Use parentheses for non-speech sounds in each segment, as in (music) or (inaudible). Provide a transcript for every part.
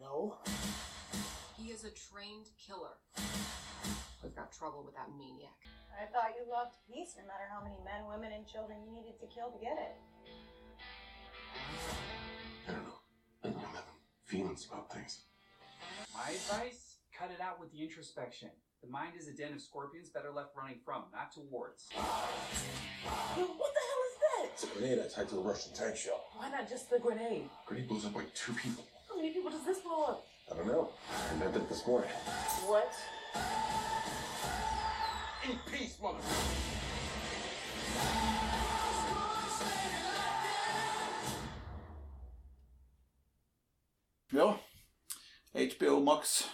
No. He is a trained killer. We've got trouble with that maniac. I thought you loved peace no matter how many men, women, and children you needed to kill to get it. I don't know. I'm having feelings about things. My advice? Cut it out with the introspection. The mind is a den of scorpions better left running from, not towards. Yo, what the hell is that? It's a grenade I tied to a Russian tank shell. Why not just the grenade? Grenade blows up like two people. This blow up? I don't know. I invented it this morning. What? In peace, mother. Ja, HBO Max.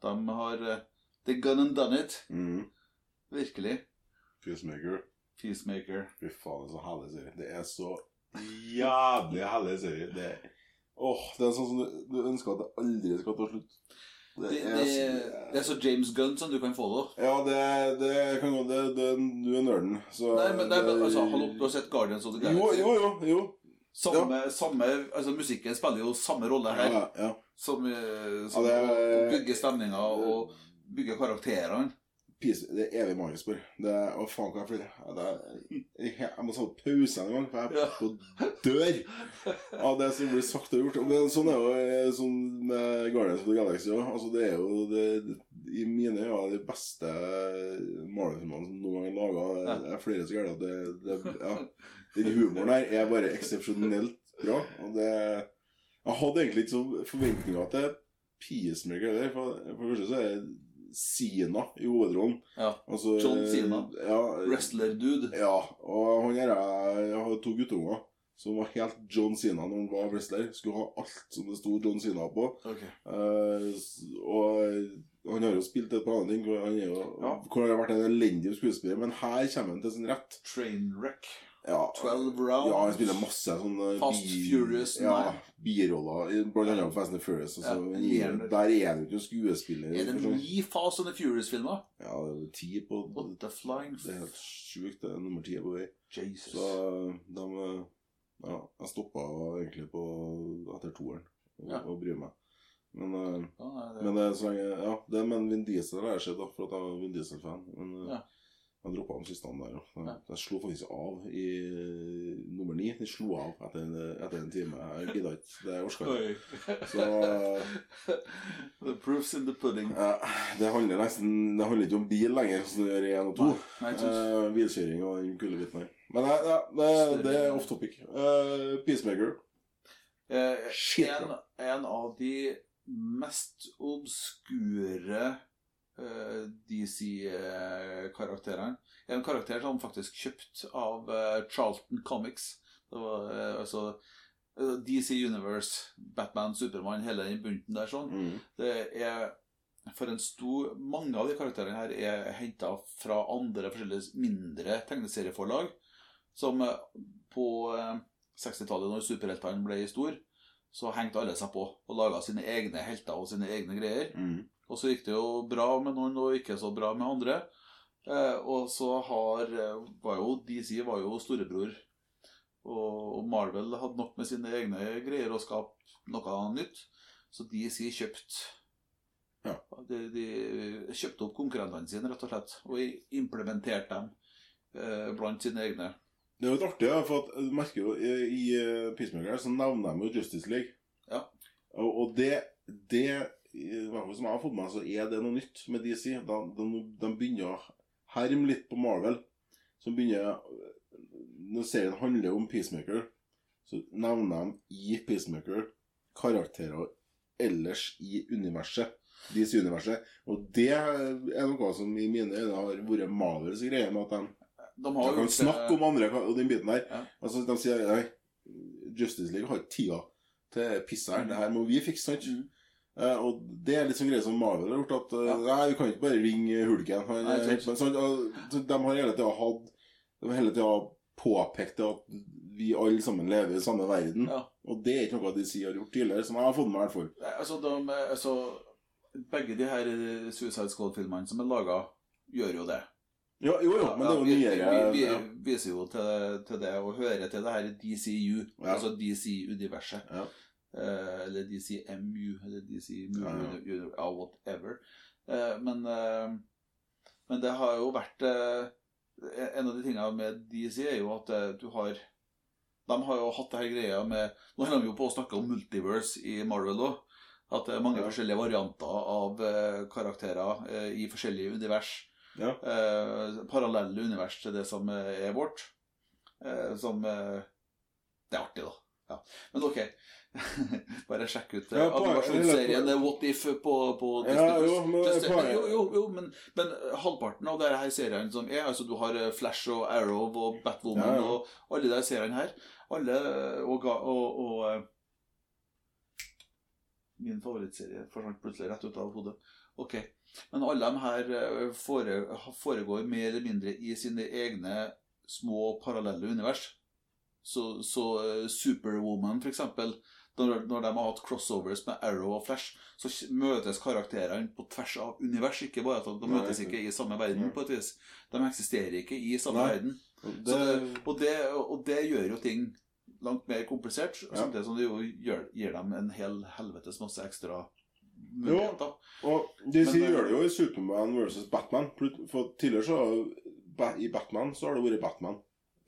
De har uh, The Gun and Done It. Mm. Virkelig. Peacemaker. Peacemaker. Fy faen, det er så herlig serie. Det er så jævlig herlig serie. Det er, åh, det er sånn som du, du ønsker at det aldri skal ta slutt. Det, det, det er så James Gunn som du kan få det. Ja, det, det kan gå det, det, Du er nerden, så Nei, men det men altså, hallo, du har sett Guardians of the Jo, Galaxy? jo, jo. jo. Samme, samme, altså Musikken spiller jo samme rolle her. Ja, ja. Som, eh, som Ja, det er- å bygge stemninga og bygge karakterene. Peace, det er evig spør. Det er, Å, faen, hva jeg flirer. Ja, det er- Jeg, jeg må ta pause en gang, for jeg er på dør av det som blir sagt og gjort. Men sånn er jo eh, sånn med Guardians of the Galaxy òg. Altså, det er jo det, i mine øyne de beste Marvel-filmene som noen gang er laga. Er flere som gjør det. at det, det ja. Den humoren her er bare eksepsjonelt bra. Og det Jeg hadde egentlig ikke så forventninger til Peacemaker heller. For, for det første så er Sina i hovedrollen. Ja. Altså, John Cena. Ja, Wrestler-dude. ja, og han her er, Jeg har to guttunger som var helt John Cena når han var wrestler. Skulle ha alt som det sto John Cena på. Ok. Eh, og han har jo spilt et par andre ting hvor han, er jo, Ja. hvor han har vært en elendig skuespiller, men her kommer han til sin rett. Trainwreck. Ja, 12 rounds. ja han spiller masse sånne Fast Furious ja, 9. biroller, blant annet Fast and Furious. Altså, Ja, Leonard. der er han jo ikke skuespiller. Er det ni Fast and Furious-filmer? Ja, det er ti på What the flying Det er helt sjukt. Det er nummer ti på vei. Jesus. Så de eh, Ja, jeg stoppa egentlig på etter toeren Ja. og bryr meg. Men, eh, Ja, nei, det- men det er så lenge Ja, det med Vin Diesel har jeg sett, da, for at jeg er Vin Diesel-fan. Men eh, Ja. Jeg droppa de siste der. òg. Ja. jeg slo faktisk av i eh, nummer ni. De slo av etter, en- etter en time. Jeg gidda ikke. Det orka jeg ikke. (laughs) The proof's in the pudding. ja, Det handler nesten Det handler ikke om bil lenger, som det gjør i én og to. Nei, ikke sant. Eh, og den kulebiten her. Men nei, ja, det, det er off topic. Uh, Peacemaker. Uh, en, en av de mest obskure DC-karakterene En karakter som faktisk kjøpt av eh, Charlton Comics. Det var eh, altså eh, DC Universe, Batman, Supermann, hele den bunten der sånn. Mm. Det er for en stor Mange av de karakterene her er henta fra andre forskjellige mindre tegneserieforlag. Som eh, på eh, 60-tallet, når superheltene ble stor, så hengte alle seg på og laga sine egne helter og sine egne greier. Mm. Og så gikk det jo bra med noen, og ikke så bra med andre. Eh, og så har eh, var jo DC var jo storebror. Og, og Marvel hadde nok med sine egne greier å skape noe nytt. Så DC kjøpte Ja. de, de kjøpte opp konkurrentene sine, rett og slett. Og implementerte dem eh, blant sine egne. Det er jo litt artig, for at du merker jo i, i eh, Peacemaker så nevner de jo Justice League. Ja. Og, og det, det i hvert fall som jeg har fått med så er det noe nytt med DC. De, de, de begynner å herme litt på Marvel. Som begynner Når serien handler om Peacemaker, så nevner de i Peacemaker karakterer ellers i universet. DC-universet. Og det er noe som i mine øyne har vært Marvels greie. med at de De de har kan snakke om andre og den biten der. Ja. Altså, de sier nei, Justice League har tida til pisset her. Det her må vi fikse, sant? Mm. Eh, og det er litt sånn greie som Marvel har gjort, at eh, Ja. nei, vi kan ikke bare ringe Hulken. Han, Nei, eh, sånn, de har hele tida hatt De har hele tida påpekt at vi alle sammen lever i samme verden. Ja. Og det er ikke noe DC har gjort tidligere, som jeg har fått med meg i hvert fall. Nei, Altså, de, altså, begge de her Suicide Squad-filmene som er laga, gjør jo det. Ja, jo, jo, men det er jo vi, nyere vi, vi, ja. viser jo til, til det og hører til det her DCU, altså DC-universet. Eh, eller DCMU, eller DCMU, Ja, ja. ja, ja, whatever. Uh, men, uh, men det har jo vært En av de tingene med DC er jo at du har De har jo hatt det her greia med Nå holder de jo på å snakke om multiverse i Marvel òg. At det er mange forskjellige varianter av karakterer i forskjellige univers. Ja. Parallelle univers til det som er vårt. Som Det er artig, da. Ja. Men ok. (laughs) Bare sjekk ut eh, Ja, animasjonsserien eller- eh, What If på, på Ja, jo, men jo, jo, jo, men, men halvparten av disse seriene som er Altså, du har eh, Flash og Arrow og Batwoman Ja, og alle de seriene her. Alle og, og, og eh, Min favorittserie forsvant plutselig rett ut av hodet. Ok. Men alle de her eh, foregår mer eller mindre i sine egne små parallelle univers. Så, så eh, Superwoman, for eksempel, når, når de har hatt crossovers med Arrow og Flash, så møtes karakterene på tvers av univers. Ikke bare at de, møtes ikke i samme verden, på et vis. De eksisterer ikke i samme Nei. verden. Og det, det, og, det, og det gjør jo ting langt mer komplisert, Ja. samtidig som det jo gjør, gir dem en hel helvetes masse ekstra muligheter. og de Men, eh, gjør det jo i Superman versus Batman. For tidligere så I Batman så har det vært Batman.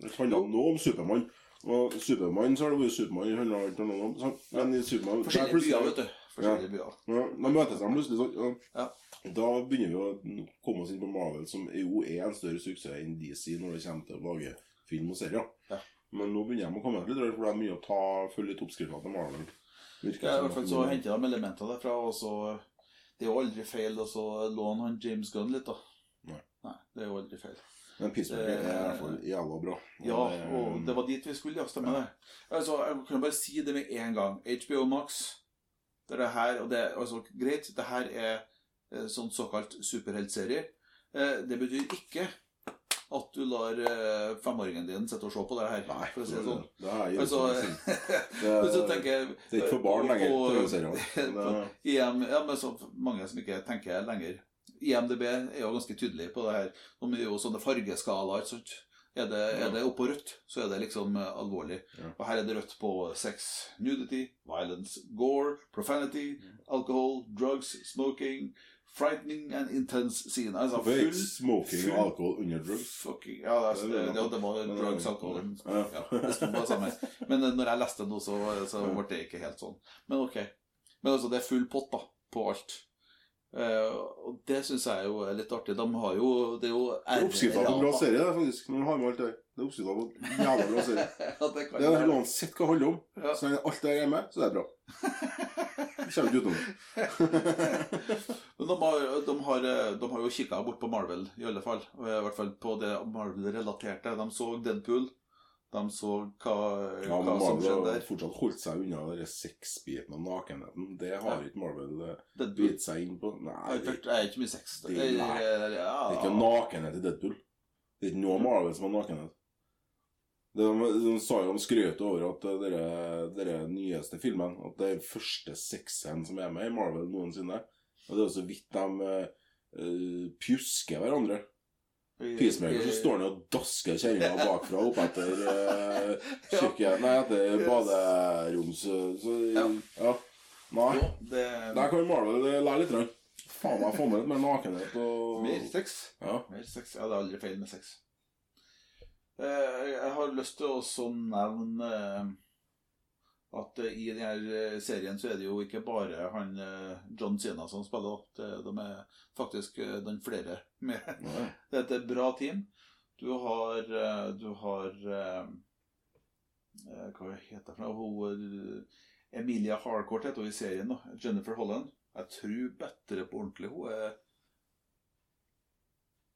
Det handler nå om Supermann. Og Supermann så har det vært Supermann. Noe om sånn. Men i Superman Forskjellige byer, vet du. Forskjellige byer. Ja, da møtes de plutselig sånn. Ja. Da begynner vi å komme oss inn på Marvel, som jo er en større suksess enn DC når det kommer til å lage film og serier. Ja. Men nå begynner de å komme litt, for det er mye å ta, følge litt oppskriftene til Marvel. Virker Ja, I hvert fall så henter de elementer derfra, og så Det er jo aldri feil å så låne han James Gunn litt, da. Nei. Nei. det er jo aldri feil. Men Pittsburgh er i hvert fall jævla bra. Ja, og det var dit vi skulle, ja. Stemmer det. Altså, jeg kan bare si det med en gang. HBO Max, det er det her, og det er altså greit, det her er eh, sånn såkalt superheltserie. Eh, Det betyr ikke at du lar eh, femåringen din sitte og se på det her, Nei, for å si det sånn. det er jo Altså, (laughs) Det- (laughs) men så jeg det er ikke for barn lenger, på- TV-serier. på Det- (laughs) ja, men så mange som ikke tenker lenger. IMDb er jo ganske tydelig på det her. De er jo sånne fargeskalaer. Er det, er det oppå rødt, så er det liksom eh, alvorlig. Og her er det rødt på sex, nudity, violence, gore, profanity, alcohol, drugs, smoking, frightening and intense scene. Altså full smoking full- og alkohol under drugs? Fucking, ja, det, det, det, det var drugs, alkohol Ja. det sto bare sammen. Men eh, når jeg leste det nå, så, så ble det ikke helt sånn. Men ok. Men altså, det er full pott da, på alt. Eh, og det syns jeg jo er litt artig. De har jo Det er jo Det er oppskrifta på en bra serie, det, faktisk. Når de har med alt det. Det er oppskrifta på en jævla bra serie. (laughs) ja, det Det er være. uansett hva det handler om. Ja. Så lenge alt det er med, så er det bra. Det (laughs) kommer ikke utenom det. (laughs) Men de har, de, har, de har jo kikka bort på Marvel, i alle fall. I hvert fall på det Marvel-relaterte. De så Deadpool. De så hva, Ja, hva som Marvel skjedde har fortsatt holdt seg unna den sexbiten av nakenheten. Det har Ja. ikke Marvel eh, bitt seg inn på. Nei, det, er ikke mye sex. Det- Det er, nei. det er ikke nakenhet i Deadpool. Det er ikke noe Marvel som har nakenhet. De, de sa jo de skrøt over at eh, dere nyeste filmen At det er første sexscenen som er med i Marvel noensinne. Og det er så vidt de eh, eh, pjusker hverandre. Peacemaker så står han og dasker kjerringa bakfra opp etter (laughs) uh, kjøkken Nei, etter baderoms... Så, Ja. ja. Nei. Det Der kan Marvel lære litt. grann. Faen meg få med litt mer nakenhet og Mer sex. Ja. Mer sex. Ja, det er aldri feil med sex. Eh, Jeg har lyst til å nevne eh, at eh, i denne serien så er det jo ikke bare han eh, John Cena som spiller. opp de er faktisk eh, den flere med. (laughs) Det er et bra team. Du har eh, Du har eh, eh, Hva heter det? Hun, eh, Emilia Harcourt heter hun i serien. da Jennifer Holland. Jeg tror bedre på ordentlig. Hun er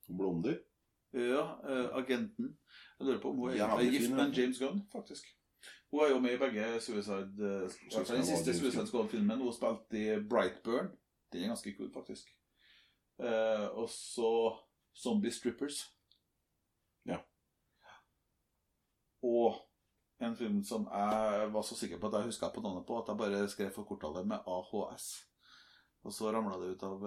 Blondie. Ja, eh, agenten. Jeg lurer på om hun er gift med. James Gunn, faktisk. Hun er jo med i begge Suicide fall Den siste Suicide Squad-filmen. Hun spilte i Brightburn. Den er ganske kul, faktisk. Uh, og så Zombie Strippers. Ja. Og en film som jeg var så sikker på at jeg huska på navnet på, at jeg bare skrev for korttallet med AHS. Og så ramla det ut av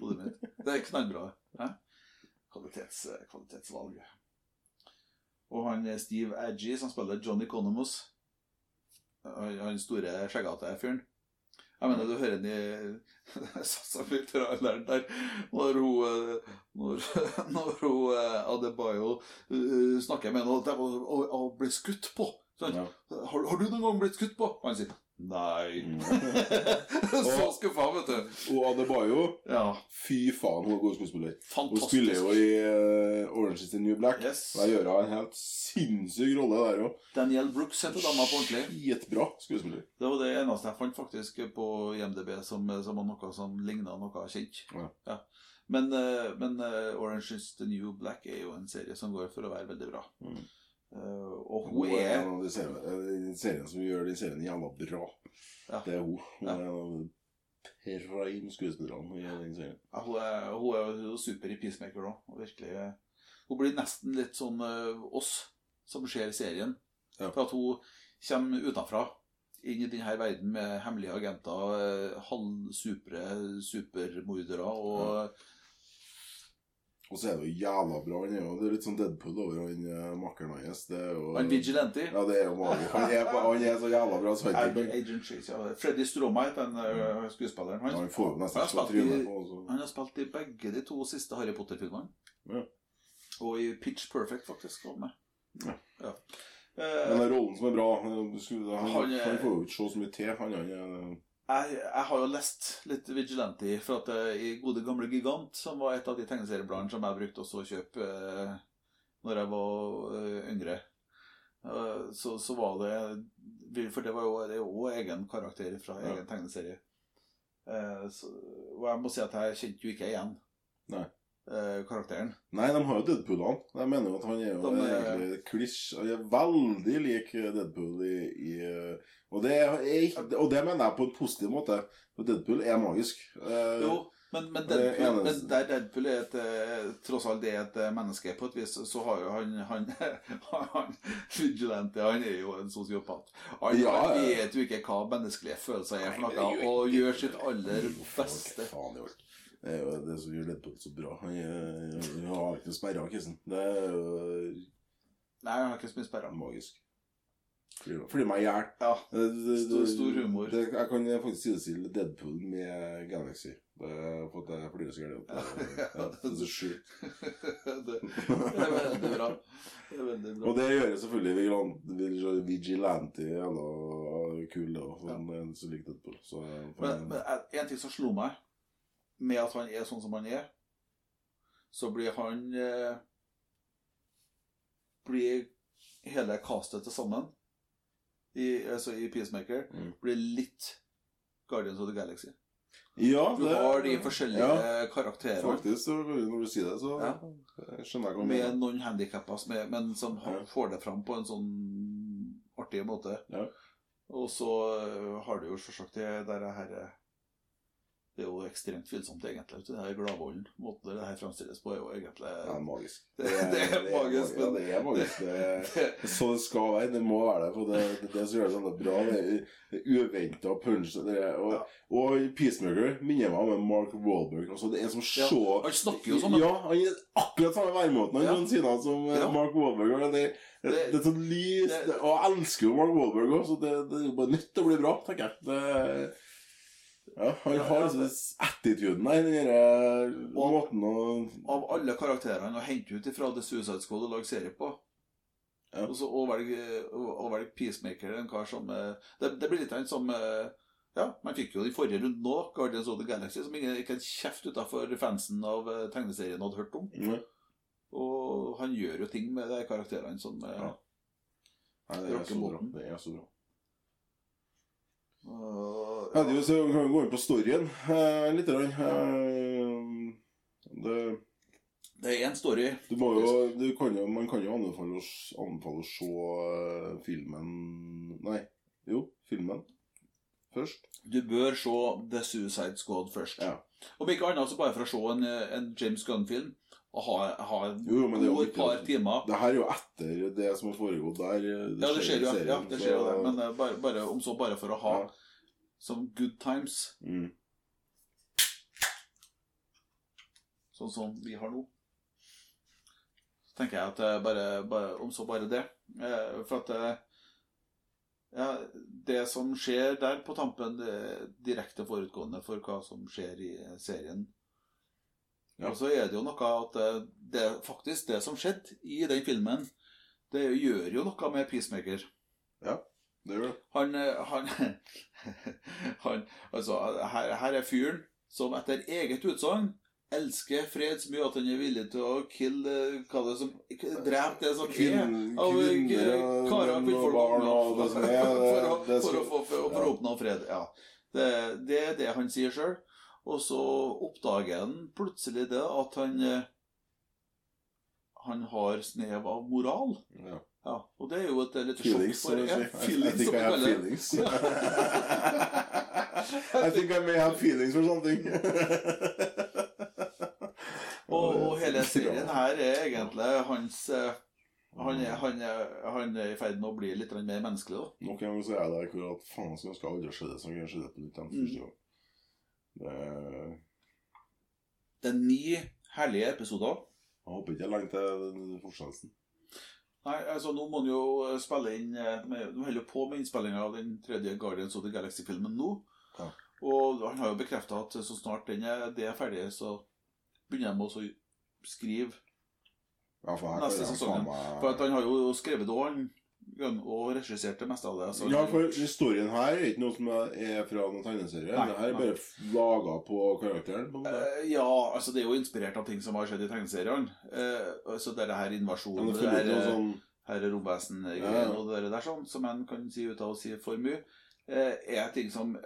hodet mitt. Det er knallbra. Eh? Kvalitets, kvalitetsvalg. Og han Steve Aggie, som spiller Johnny Conomus. Han store, skjeggete fyren. Jeg mener, du hører den i (laughs) så mye der når hun eh, Når, (laughs) når hun eh, Adebayo eh, snakker med henne og, og, og blir skutt på. Sånn. Ja. Har, har du noen gang blitt skutt på? Og han sier nei. Mm. (laughs) så skuffa, vet du. Og Adebayo, Ja, fy faen, hun er god skuespiller. Hun fantastisk. spiller jo i uh, Orange is the New Black. Yes. Der gjør hun en helt sinnssyk rolle der òg. Daniel Brooks heter dama på ordentlig. Skitbra skuespiller. Det var det eneste jeg fant faktisk på IMDb som, som var noe som ligna noe kjent. Ja. Men, uh, men uh, Orange is the New Black er jo en serie som går for å være veldig bra. Mm. Eh, og Hun hun er en av de seriene, eh, seriene som gjør de seriene jævla bra. Ja. Det er hun. Hun er en av prime skuespillerne i den serien. ja, hun er, hun er jo super i Peacemaker og Virkelig, hun blir nesten litt sånn eh, oss som ser serien. Ja. For at hun kommer utenfra inn i denne verden med hemmelige agenter, halvsupre supermordere og Og så er det jo jævla bra. Han er jo, det er litt sånn Deadpool over han uh, makkeren hans. Han Vigilante. Ja, det er jo. Han er, han er så jævla bra. Så Agent Chase, ja. Freddy Stroma heter den eh, skuespilleren. Han, han får nesten Han har i- trynet på. også han har spilt i begge de to siste Harry Potter-filmene. Ja. Og i Pitch Perfect, faktisk. var med. Ja. Ja. Men det er rollen som er bra Han, skulle- han, Han han får jo ikke se så mye til. Han, han er jeg, jeg har jo lest litt Vigilante for at eh, i Gode gamle Gigant, som var et av de tegneseriebladene som jeg brukte også å kjøpe eh, når jeg var eh, yngre, eh, så, så var det For det var jo, det jo egen karakter fra Ja. egen tegneserie. Eh, så, og jeg må si at jeg kjente jo ikke igjen Nei. Eh, karakteren. Nei, de har jo Deadpoolene. Jeg mener jo at han er jo De egentlig klisj. Han er veldig lik Deadpool i, i og, det er, og det mener jeg på en positiv måte. For Deadpool er magisk. Eh, Jo, men, men, Deadpool, men der Deadpool er et, eh, tross alt det er et eh, menneske på et vis, så har jo han, (laughs) han, han Vigilante han er jo en sosiopat. Han, Ja, vet jo ikke hva menneskelige følelser er for noe, og gjør sitt aller beste. Faen, det er jo- det som gjør Deadpool så bra. Han, har ikke noe sperra, Kissen. Det er jo Nei, han har ikke så mye sperra. magisk. Flyr meg i hjel. Ja. Stor- stor humor. Det, jeg kan faktisk sidestille Deadpool med Galaxy. Det for at jeg flirer så gærent. Ja, det er så sjukt. (laughs) det, er veldig bra. Det er veldig bra. Og det gjør jeg selvfølgelig Vigilante, Vigil- jævla kul, da. Sånn, ja. Så liker Deadpool. Så, Men, men en ting som slo meg, med at han er sånn som han er, så blir han eh, Blir hele castet til sammen, i, altså i Peacemaker, Mm. blir litt Guardians of the Galaxy. ja, Du det- har de forskjellige ja, karakterene. Faktisk, så, når du sier det, så Ja. jeg skjønner jeg hva du Med noen handikapper, er- men som Ja. får det fram på en sånn artig måte. Ja. Og så øh, har du jo selvsagt det der her øh, Det er jo ekstremt tvilsomt, egentlig. Det her gladvolden. Måten det her fremstilles på, er jo egentlig Det er magisk. (laughs) Det- det er magisk, Ja, det er magisk. Det (laughs) det, så det skal være. Det må være det. For det det, er det som gjør det sånn bra. Det er- er uventa punch. Er, og, og Peacemaker minner meg om Mark Wahlberg. Altså, det er som Ja, han snakker jo som en- Ja, han er akkurat samme væremåten han Ja. noensinne som eh, Ja. Mark Wahlberg. Det, det, Det- er sånn lys det- Og jeg elsker jo Mark Wahlberg òg, så det, det er jo bare nødt til å bli bra, tenker jeg. Det, ja, han har liksom attituden der, den derre måten å Av alle karakterene å hente ut ifra The Suicide Squad og lage serie på. Ja. Og så å velge, å, å velge Peacemaker, en kar som eh, Det, det blir litt en som eh, Ja, man fikk jo i forrige runde nå, Guardians of the Galaxy, som ingen, ikke en kjeft utafor fansen av eh, tegneserien hadde hørt om. Mm. Og han gjør jo ting med de karakterene som eh, Ja. Nei, det er så bra. Det er så bra. Ja, det er jo så kan vi gå inn på storyen eh, litt. Eh, det, Det er én story. Du må jo, du kan jo, man kan jo anbefale å, anbefale å se eh, filmen Nei, jo, filmen først. Du bør se The Suicide Squad først. Ja. Om ikke annet så bare for å se en, en James Gunn-film og ha, ha Jo, men det er jo god par timer. Det her er jo etter det som har foregått der. Ja, det skjer jo, ja, det skjer jo det. Men eh, bare, bare, om så bare for å ha Ja. som good times, mm. sånn som vi har nå. Så tenker jeg at eh, bare, bare, om så bare det. Eh, For at eh, ja, det som skjer der på tampen, det er direkte forutgående for hva som skjer i eh, serien. Ja. Og så er det jo noe at eh, det faktisk det som skjedde i den filmen, det gjør jo noe med Peacemaker. Det gjør det. Han, eh, han, (laughs) han Altså, her, her er fyren som etter eget utsagn elsker fred så mye at han er villig til å kill eh, Hva det som Drepe det som er av eh, kvinner og karer, og barn og det som er, (laughs) for, å, for, å, skal- få- for, for å oppnå fred. Ja. Det, det er det han sier sjøl. Og så oppdager han plutselig det at han eh, Han har snev av moral. Ja. Ja, og det er jo et litt Feelings, sjokk for du ja. I- I feelings, I det. feelings. Think I may have feelings for something. (laughs) Og, og hele serien her er egentlig hans eh, han er, han, er, han er i ferd med å bli litt mer menneskelig. da. Nok en gang så er jeg hvor at faen skal aldri skje det som kunne skje på nytt igjen første gang. Det, Det er ni herlige episoder. jeg håper ikke det er lenge til fortsettelsen. Nei, altså Nå må han jo spille inn eh, med, De holder på med innspillinga av den tredje Guardians of the Galaxy-filmen nå. Ja. Og han har jo bekrefta at så snart den er, det er ferdig, så begynner de å skrive. Ja, for Neste sesong. For at han har jo skrevet òg, han. Og regisserte mest av det. Ja, for historien her er ikke noe som er fra noen tegneserie. Det her er bare laga på karakteren. Eh, ja, altså det er jo inspirert av ting som har skjedd i tegneseriene. Uh, så det er det her invasjonen, ja, det det her, sånn her er Robesen-greien Ja, ja. og det der sånn, som en kan si ut av å si for mye, eh, er ting som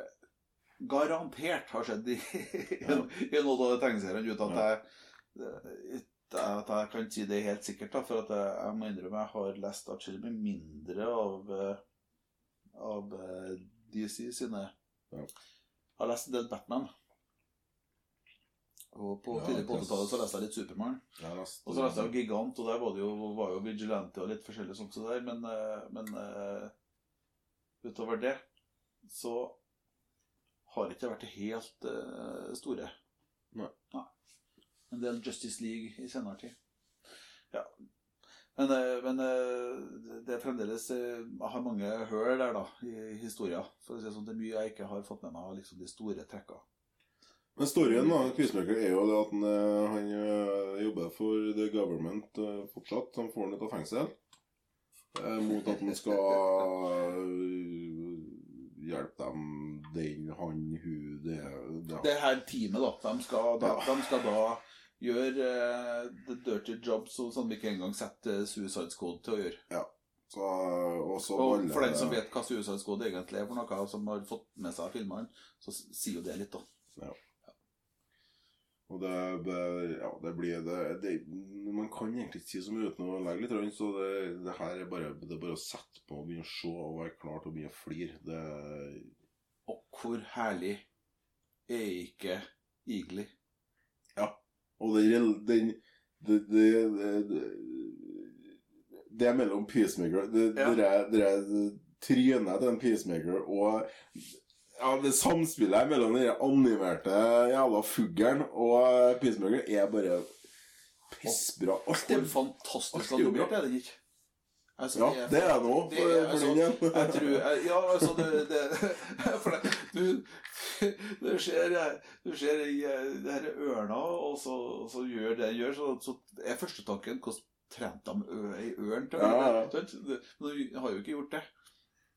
garantert har skjedd i, (laughs) i, noen av tegneseriene, uten at jeg, eh, at jeg kan si det helt sikkert. Da, for at jeg, jeg må innrømme jeg har lest atskillig mindre av, eh, av eh, DC sine Ja. Jeg har lest en del Batman. Og på Ja, tidlig på 80-tallet så leste jeg litt Supermann. Og så leste jeg Gigant, og der var det jo, var jo Vigilante og litt forskjellig sånt så der, men, eh, men utover det så har ikke det vært det helt uh, store. Nei. En del Justice League i senere tid. Ja. Men, eh, men eh, det er fremdeles eh, Jeg har mange høl der, da, i historia. For å si sånn, det er mye jeg ikke har fått med meg av liksom, de store trekka. Men storyen da, Peacemaker er jo det at han, eh, han eh, jobber for the government eh, fortsatt. Han får han ut av fengsel. eh, Mot at han skal eh, hjelpe dem, den, han, hun, det, det. det her teamet, da. De skal da, de skal da gjøre uh, the dirty job som sånn vi ikke engang setter Suicide Squad til å gjøre. Så, og så Og baller for den som vet hva Suicide Squad egentlig er for noe, som har fått med seg filmene, så sier jo det litt, da. Og det, det, ja, det blir det, det Man kan egentlig ikke si så mye uten å legge litt rundt, så det, det her er bare, det er bare å sette på og begynne å se og være klar til å begynne å flire. Det Og hvor herlig er ikke Eagly? Og det, den det, det, det, det, det er mellom Peacemaker Det, Ja. det, er, trynet til en Peacemaker og ja, det samspillet mellom den animerte jævla fuglen og Peacemaker er bare pissbra. Alt er fantastisk er animert, er det ikke? Altså, Ja, det er nå det for, for altså, den igjen. Jeg tror jeg, Ja, altså det, det (laughs) For det, du Du ser, du ser i eh, det her ørna, og så, så gjør det den gjør, så, så er førstetanken hvordan trente de ei ørn til å Ja, ja. Men de har jo ikke gjort det.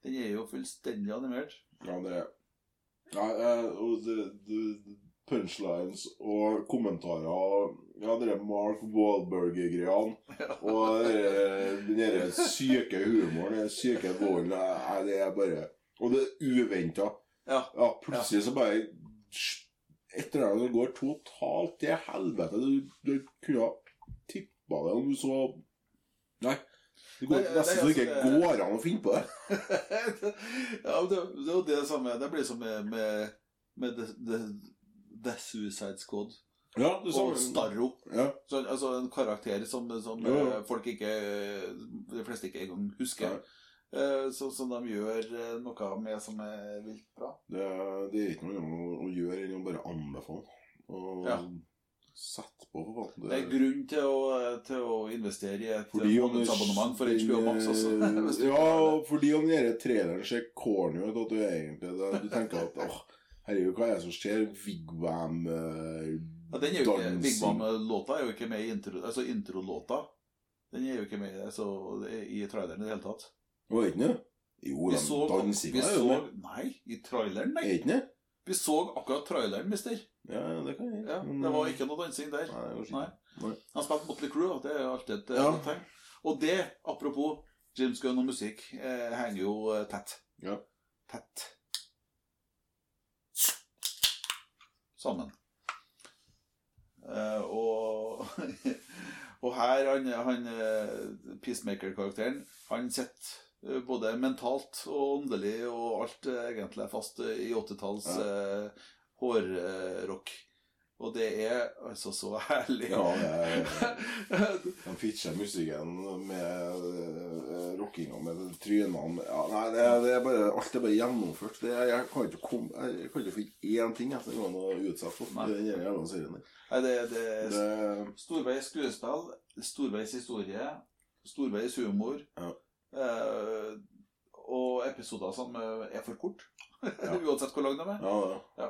Den er jo fullstendig animert. Ja, det er ja, eh, og det, det, punchlines og kommentarer (laughs) og Ja, det er Mark Wahlberg-greiene. Og den derre syke humoren, den syke volden Det er bare Og det er uventa. Ja. Ja, plutselig så bare Etter det annet går totalt til helvete. Du, du kunne ha tippa det om du så Nei. Det går nesten så det ikke altså, det- går an å finne på det. (laughs) ja, det, det er jo det samme Det blir som med, med, med the, the, the Suicide Squad Ja, sa og Starro. Ja. Så, altså en karakter som, som ja. eh, folk ikke De fleste ikke engang husker. Ja. Eh, så, som de gjør eh, noe med som er vilt bra. Det, det er ikke noe annet å, å gjøre enn å bare anbefale. Og Ja. sette på, for faen. Det er grunn til å, til å investere i et månedsabonnement for HBO Max. også. (laughs) ja, det. fordi om denne traileren ser corny ut, at du egentlig det, Du tenker at åh, herregud, hva er det som skjer? Wigwam uh, ja, den er jo ikke, Big Bang-låta er jo ikke med i intro, altså introlåta. Den er jo ikke med altså, i traileren i det hele tatt. Var det ikke det? Jo, de dansinga er jo med. Nei, i traileren, Er nei. ikke det? Vi så akkurat traileren, mister. Ja, det kan jeg. Ja, men- det var ikke noe dansing der. Nei, det var Nei. Han spilte Motley Crue, og det er alltid et eh, Ja. tegn. Og det, apropos James Gunn og musikk, eh, henger jo eh, tett. Ja. Tett. Sammen. Eh, og, (laughs) og her, han, han eh, Peacemaker-karakteren, han sitter eh, både mentalt og åndelig og alt eh, egentlig er fast eh, i 80-talls eh, hårrock. Og det er altså så herlig. Ja, er (laughs) De pitcher musikken med rockinga med trynene ja, Nei, det, det er bare, alt er bare gjennomført. Det, jeg kan ikke komme Jeg kan ikke finne én ting jeg skal gå utsette for den jævla serien der. Nei, det, det Det, storveis skuespill, storveis historie, storveis humor. Ja. Eh, og episoder som eh, er for kort. (laughs) Uansett hvor lang de er. ja, ja.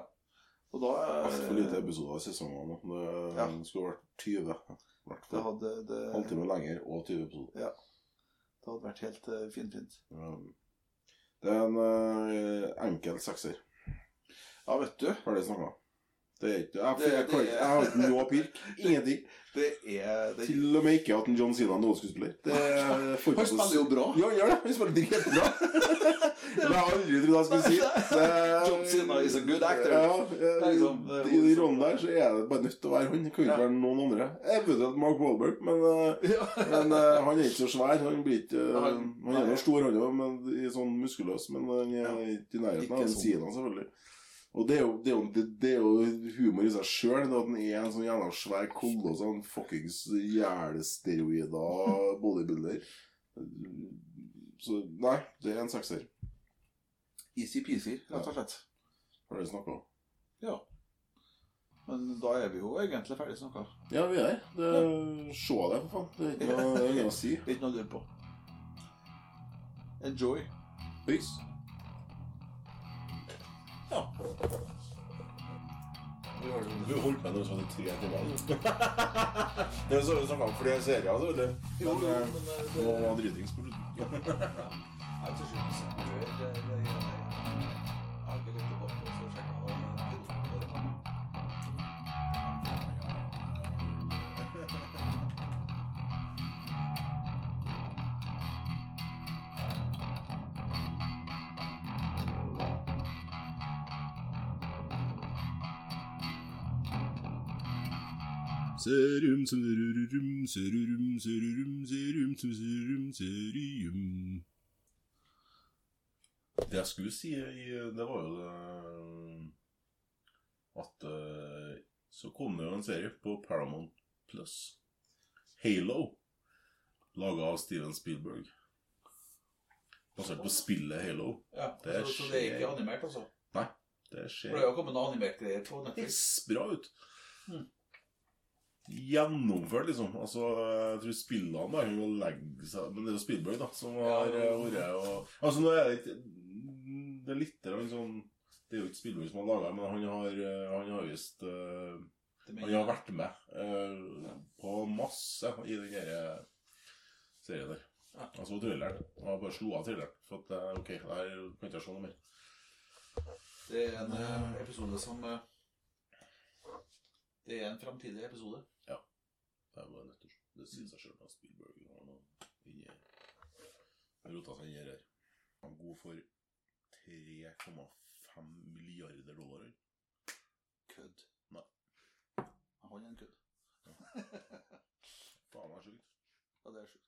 Og da eh, Altfor lite episoder i sesongene. Det Ja. skulle vært 20. i hvert Det hadde, det, Halvtime lenger og 20 episoder. Ja. det hadde vært helt uh, finfint. Ja. Det er en uh, enkel sekser. Ja, vet du. Ferdig snakka. Det er ikke Jeg, jeg, kan, jeg har ikke noe pirk. Ingenting. Det er det, Til og med ikke at John Cena er noen skuespiller. (laughs) Han spiller jo bra. Ja, gjør det. Han spiller dritbra. (laughs) Det har jeg aldri trodd jeg skulle si. Det, John Cena is a good actor. Ja, er liksom, er I de rollene der så er det bare nødt til å være han. Det kan ikke Ja. være noen andre. Eventuelt Mark Wahlberg, men, eh, Ja. men eh, han er ikke så svær. Han blir ikke eh, Han- er jo stor, han òg, men i sånn muskuløs. Men han er ikke i nærheten av en sånn. Selvfølgelig. Og det er, jo, det, er jo, det, det er jo humor i seg sjøl, at han er en sånn jævla svær koloss, sånn fuckings jælsteroider bodybuilder. Så nei, det er en sekser. Easy-peasy, rett og slett. Har dere snakka? Ja. Men da er vi jo egentlig ferdig snakka. Ja, vi er det. Se det, for faen. Det er ikke (laughs) noe, det er å si. Ikke noe å lure på. Enjoy. Peace. Ja. Du holdt med sånn i tre timer. (laughs) Det er så sånn snakka om flere serier, så vet du. Jo, jo, Men, men eh, det- Nå var dritings på slutten. Serum, serum, serum, serum, serum, serum, serium. Det jeg skulle si, det var jo det at eh, så kom det jo en serie på Paramount Plus. Halo. Laga av Steven Spielberg. Basert på spillet Halo. Ja, Det er så, så det er ikke animert, altså? Nei. Det For skjer det har kommet noen animert greier på Netflix. bra ut. Mm. Gjennomført, liksom. Altså, jeg tror spillene bare kan legge seg Men det er jo Spielberg, da, som har eh, vært og Altså, nå er det ikke Det er litt sånn Det er jo ikke Spielberg som har laga men han har, eh, han har visst uh, Han har vært med uh, på masse i den der serien der. Altså thrilleren. Og har bare slo av thrilleren. For at eh, OK, der kan ikke jeg se noe mer. Det er en episode som Det er en framtidig episode. Det var nettopp. nødt til Det sier seg sjøl at Spielberg har noe inni rota seg inni her. Han er god for 3,5 milliarder dollar. Kødd. Nei. Han er en kødd. (laughs) Faen meg sjukt. Ja, det er sjukt.